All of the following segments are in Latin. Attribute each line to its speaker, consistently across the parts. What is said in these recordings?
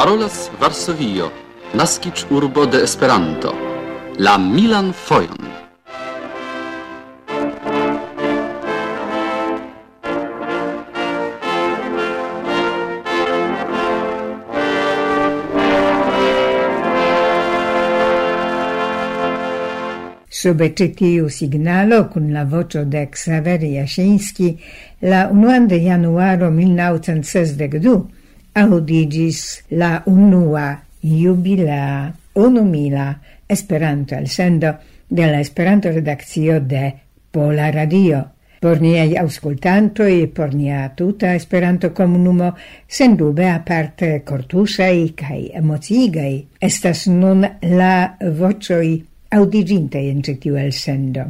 Speaker 1: Parolas Varsovio, naskic urbo de Esperanto, la Milan Fojon.
Speaker 2: Sube tiu signalo, cun la vocio de Xaver Jashinski, la 1 de januaro 1962, audigis la unua jubilea unumila Esperanto elsendo de la Esperanto redakcio de Pola Radio. Por niei auscultantoi, por nia tuta Esperanto-komunumo, sendube aparte cortusei cae emociigaj estas nun la vocioi audiginte en ĉi el sendo.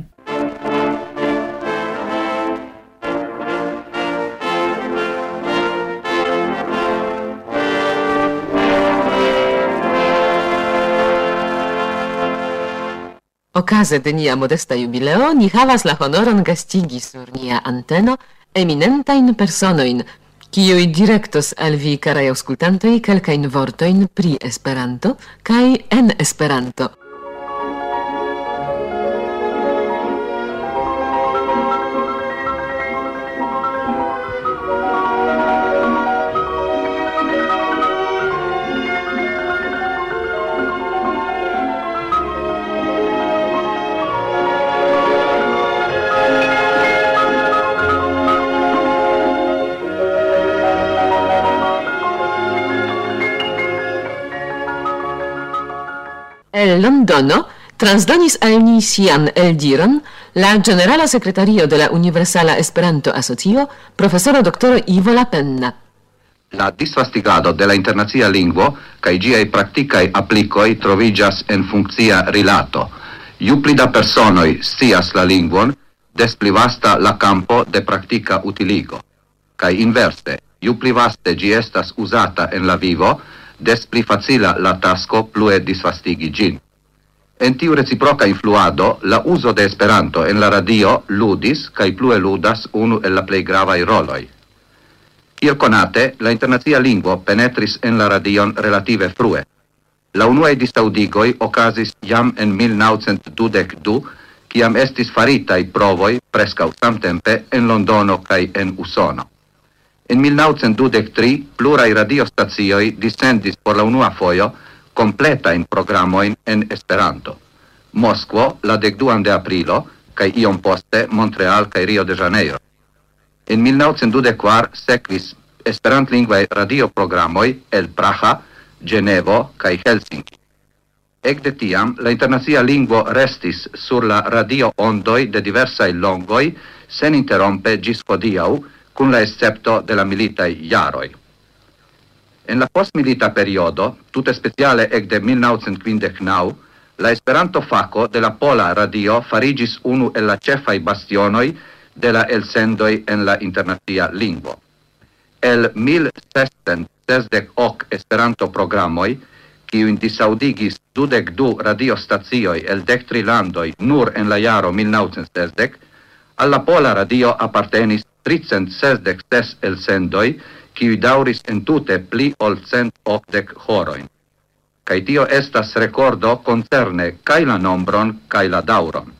Speaker 3: Okaze de nia modesta jubileo ni havas la honoron gastigi sur nia anteno eminentajn personojn, kiuj directos al vi, karaj aŭskultantoj, kelkajn vortojn pri Esperanto kaj en Esperanto. Londono transdonis al ni sian eldiron la generala sekretario de la Universala Esperanto-Asocio, profesoro doktoro Ivo Lapenna.
Speaker 4: La disvastigado de la internacia lingvo kaj ĝiaj praktikaj aplikoj troviĝas en funkcia rilato. Ju pli da personoj scias la lingvon, des pli vasta la campo de praktika utiligo. Kaj inverse, ju pli vaste ĝi estas uzata en la vivo, des pli facila la tasko plue disvastigi ĝin. En tiu reciproca influado, la uso de Esperanto en la radio ludis kaj plue ludas unu el la plej gravaj roloj. Iel conate, la internazia lingvo penetris en la radion relative frue. La unuae distaudigoi ocasis jam en 1922, ciam estis faritai provoi prescau samtempe en Londono cae en Usono. En 1923 plurai radiostazioi dissendis por la unua foio completa in programoin en Esperanto. Moskvo la 12 de aprilo kaj iom poste Montreal kaj Rio de Janeiro. En 1924 sekvis esperantlingvaj radioprogramoj el Praha, Genevo kaj Helsinki. Ekde tiam la internacia lingvo restis sur la radio ondoj de diversa longoj sen interrompe ĝis hodiaŭ kun la escepto de la militaj jaroj. En la postmilita periodo, tute speciale ecde 1959, la Esperanto faco de la Pola Radio farigis unu el la cefai bastionoi de la elsendoi en la internacia lingvo. El 1668 Esperanto programoi, kiuin disaudigis dudec du radiostazioi el dec tri landoi nur en la jaro 1960, alla Pola Radio appartenis 366 elsendoi, qui dauris entute pli ol cent octec horoin. Cai tio estas recordo concerne cae la nombron cae la dauron.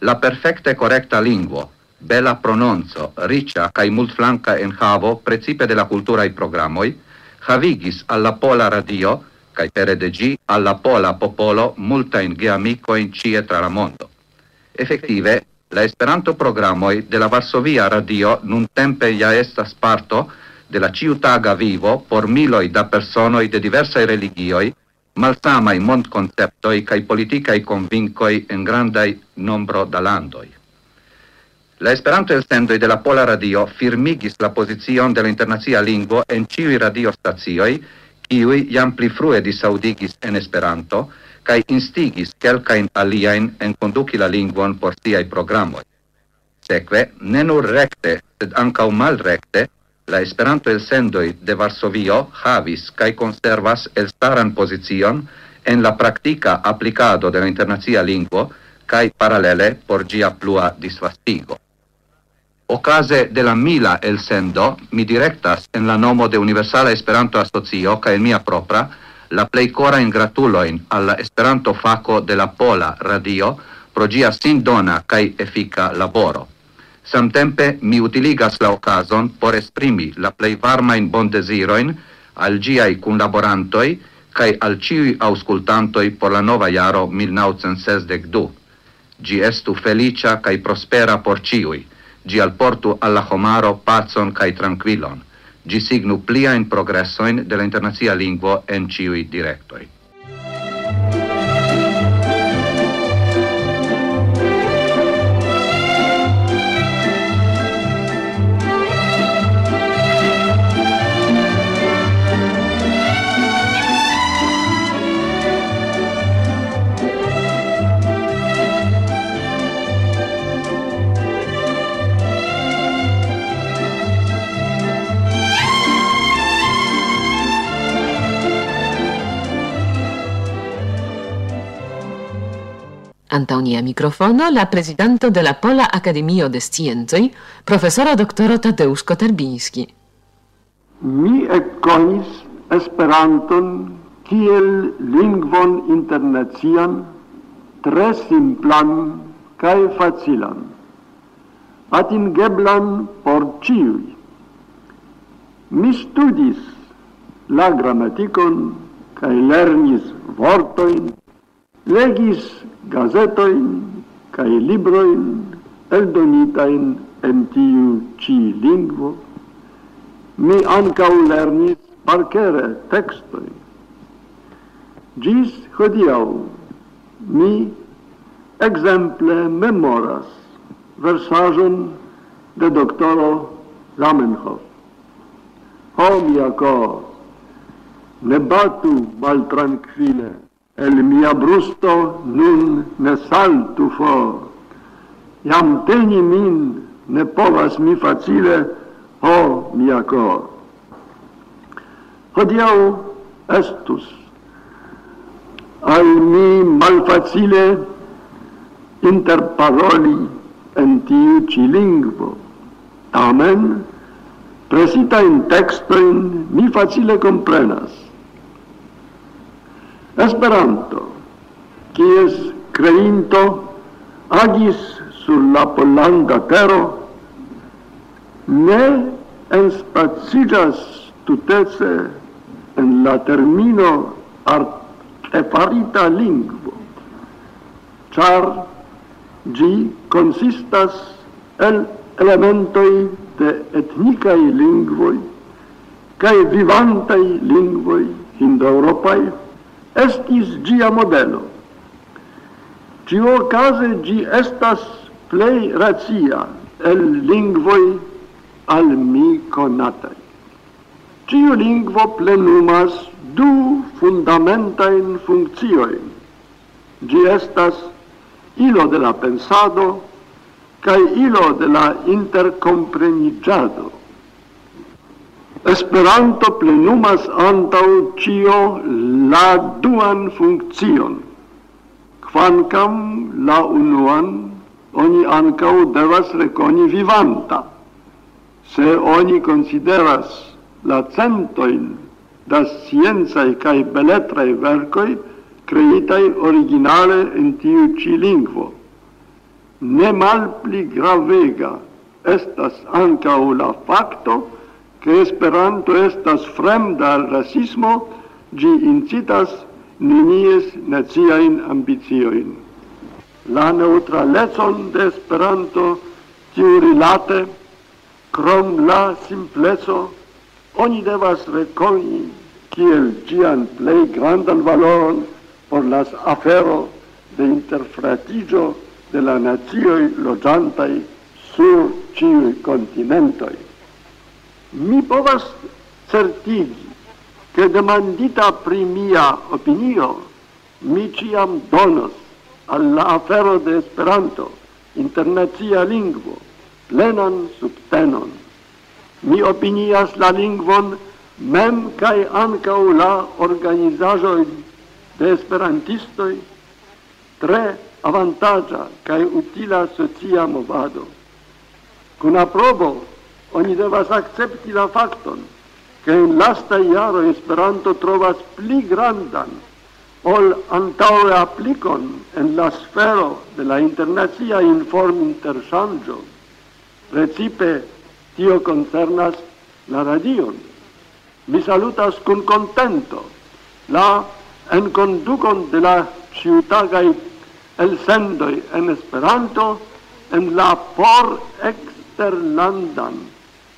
Speaker 4: La perfecte correcta linguo, bela prononzo, ricia cae multflanca enhavo precipe de la culturae programoi, havigis alla pola radio, cae pere de gi alla pola popolo multa multain geamicoin cie tra la mondo. Effective, la Esperanto programoj de la Varsovia Radio nun tempe ja estas parto de la ciutaga vivo por miloi da personoi de diversae religioi, malsamai montconceptoi cae politicae convincoi en grandai nombro da landoi. La Esperanto el sendoi de la Pola Radio firmigis la posizion de la internazia lingua en ciui radiostazioi, iui jam pli frue disaudigis en Esperanto, cae instigis quelcain aliaen en conduci la linguon por siai programoi. Seque, ne nur recte, sed ancau mal recte, La Esperanto el sendoi de Varsovio havis kaj konservas elstaran pozicion en la praktika aplikado de la internacia lingvo kai paralele por gia plua disvastigo. Ocase de la mila el sendo mi directas en la nomo de Universala Esperanto Asocio kaj en mia propra la plei cora in al la Esperanto fako de la Pola Radio pro sin sindona kai efika laboro. Samtempe mi utiligas la okazon por esprimi la plei varma in bon desiroin al giai cun laborantoi cae al ciui auscultantoi por la nova jaro 1962. Gi estu felicia cae prospera por ciui, gi al portu alla homaro pazon cae tranquilon, gi signu plia in progressoin de la internazia lingua en ciui directoi.
Speaker 3: nia mikrofono la prezidanto de la Pola Akademio de Sciencoj, profesoro doktoro Tadeusz Kotarbiński.
Speaker 5: Mi ekkonis Esperanton kiel lingvon internacian, tre simplan kaj facilan, atingeblan por ĉiuj. Mi studis la gramatikon kaj lernis vortojn legis gazetoin cae libroin eldonitain en tiu ci lingvo, mi ancau lernis parcere textoi. Gis hodiau mi exemple memoras versajon de doctoro Zamenhof. Ho mia cor, ne batu maltrankvile el mia brusto nun ne saltu for. Iam teni min ne povas mi facile, o mia cor. Hodiau estus al mi malfacile interparoli en tiu ci lingvo. Tamen, presita in textoin mi facile comprenas Esperanto, kies creinto agis sur la polanda tero, ne enspacigas tutece en la termino artefarita lingvo, char gi consistas el elementoi de etnicae lingvoi cae vivantai lingvoi indoeuropae estis gia modelo. Cio case gi estas plei razia el lingvoi al mi conatai. Cio lingvo plenumas du fundamentain funccioin. Gi estas ilo de la pensado cae ilo de la intercomprenigiado. Esperanto plenumas antaŭ ĉio la duan funkcion. Kvankam la unuan oni ankaŭ devas rekoni vivanta. Se oni konsideras la centojn da sciencaj kaj beletraj verkoj kreitaj originale en tiu ĉi lingvo. Ne malpli gravega estas ankaŭ la fakto che Esperanto estas fremda al rasismo, gi incitas nenies naziain ambicioin. La neutralezon de Esperanto tiu rilate, crom la simpleco, oni devas reconi kiel gian plei grandan valoron por las afero de interfratigio de la nazioi loĝantaj sur ciui continentoi mi povas certigi, che demandita pri mia opinio, mi ciam donos alla afero de Esperanto, internazia lingvo, plenan subtenon. Mi opinias la lingvon mem cae ancau la organizajoi de esperantistoi tre avantagia cae utila socia movado. Cun aprobo oni devas accepti la facton che in lasta iaro Esperanto trovas pli grandan ol antaŭe applicon en la sfero de la internacia inform intersangio. Recipe, tio koncernas la radion. Mi salutas kun kontento la enkondukon de la ciutagai el sendoi en Esperanto en la por eksterlandan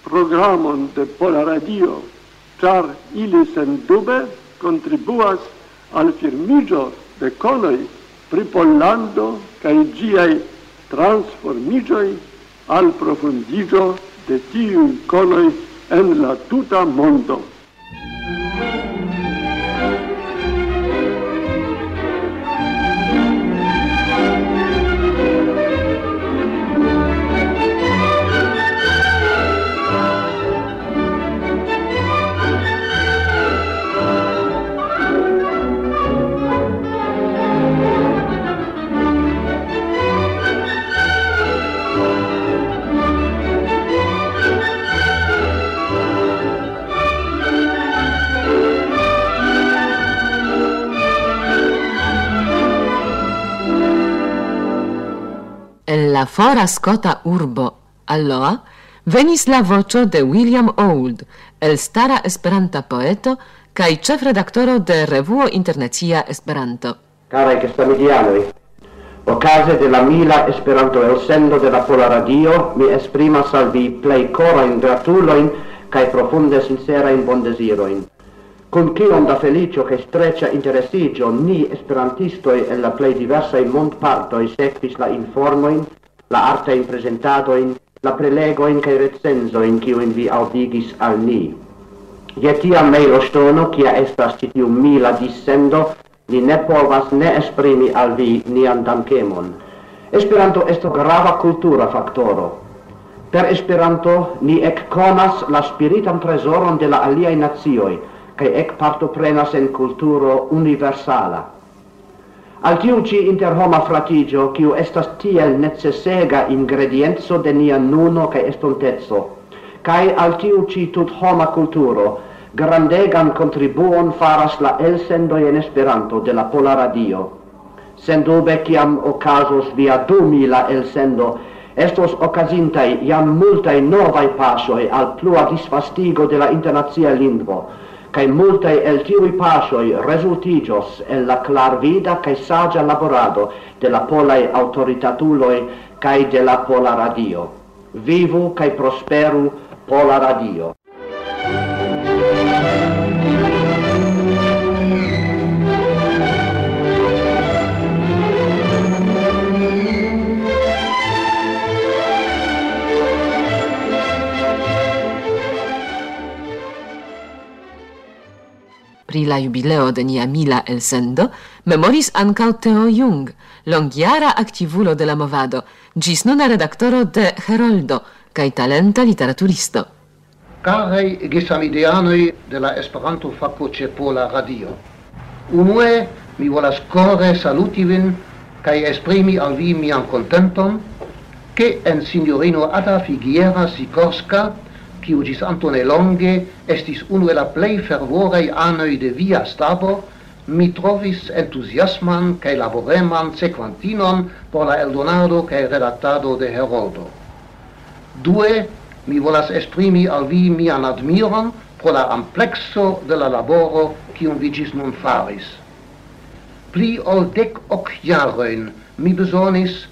Speaker 5: programon de Pola Radio, char ili sendube contribuas al firmigio de conoi pri Pollando cae giai transformigioi al profundigio de tiu conoi en la tuta mondo.
Speaker 3: la fora scota urbo, alloa, venis la vocio de William Old, el stara esperanta poeto kaj ĉefredaktoro de revuo Internacia Esperanto.
Speaker 6: Karaj gesamidianoj, Ocase de la mila Esperanto elsendo de la Pola Radio, mi esprimas al vi plej korajn gratuloin kaj profunde sincerajn bondezirojn. Con kiom da felicio che streccia interessigio ni esperantistoi e la plei diversai e sekvis la informoin la arte in presentado in la prelego in kai recenzo in kiu in vi audigis al ni. Je tia mailo stono kia estas ĉi tiu mila dissendo ni ne povas ne esprimi al vi nian dankemon. Esperanto esto grava cultura factoro. Per Esperanto ni ekkonas la spiritan tresoron de la aliaj ec parto ekpartoprenas en culturo universala al tiu ci interhoma fratigio, kiu estas tiel necessega ingredienzo de nia nuno kaj estonteco, cae al tiu ci tut homa culturo, grandegan contribuon faras la elsendo en Esperanto de la Pola Radio. Sendube, ciam ocasos via dumila elsendo, estos ocasintai jam multai novai pasoi al plua disfastigo de la internazia lingvo, cae multae el tiui pasoi resultigios el la clarvida cae sagia laborado de la polae autoritatuloi cae de la Pola Radio. Vivu cae prosperu Pola Radio!
Speaker 3: la jubileo de nia mila elsendo, memoris ancau Teo Jung, longiara activulo de la movado, gis nuna redaktoro de Heroldo kaj talenta literaturisto.
Speaker 7: Karaj gesamideanoj de la Esperanto Faco ĉe Pola Radio. Unue mi volas kore saluti vin kaj esprimi al vi mian contenton, ke en signorino Ada Figuera Sikorska kiu gis antone longe estis unu el la plei fervorei anoi de via stabo, mi trovis entusiasman cae laboreman sequantinon por la eldonado cae redactado de Heroldo. Due, mi volas esprimi al vi mian admiron pro la amplexo de la laboro kiun vi gis nun faris. Pli ol dec hoc jaroin mi besonis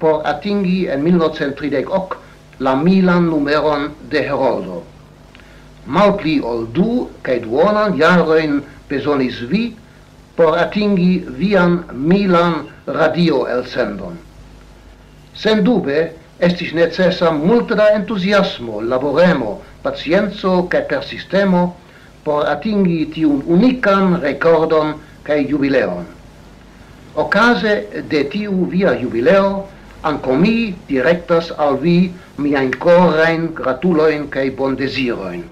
Speaker 7: por atingi en 1938 la milan numeron de Herodo. Malpli ol du cae duonan jaroin bezonis vi por atingi vian milan radio elsendon. Sendube estis necessa multa da entusiasmo, laboremo, pacienzo cae persistemo por atingi tiun unican recordon cae jubileon. Ocase de tiu via jubileo an komi direktas al vi mi ein korrein gratuloin kai bondesiroin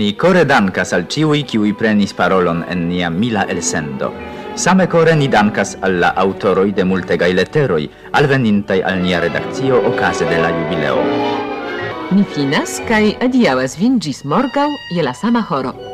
Speaker 8: Ni core dankas al ciui kiui prenis parolon en nia mila elsendo. Same core ni dankas al la autoroi de multegai leteroj, alvenintai al nia redakcio ocase de la jubileo.
Speaker 3: Ni finas kai adiaŭas vin gis morgau, je la sama horo.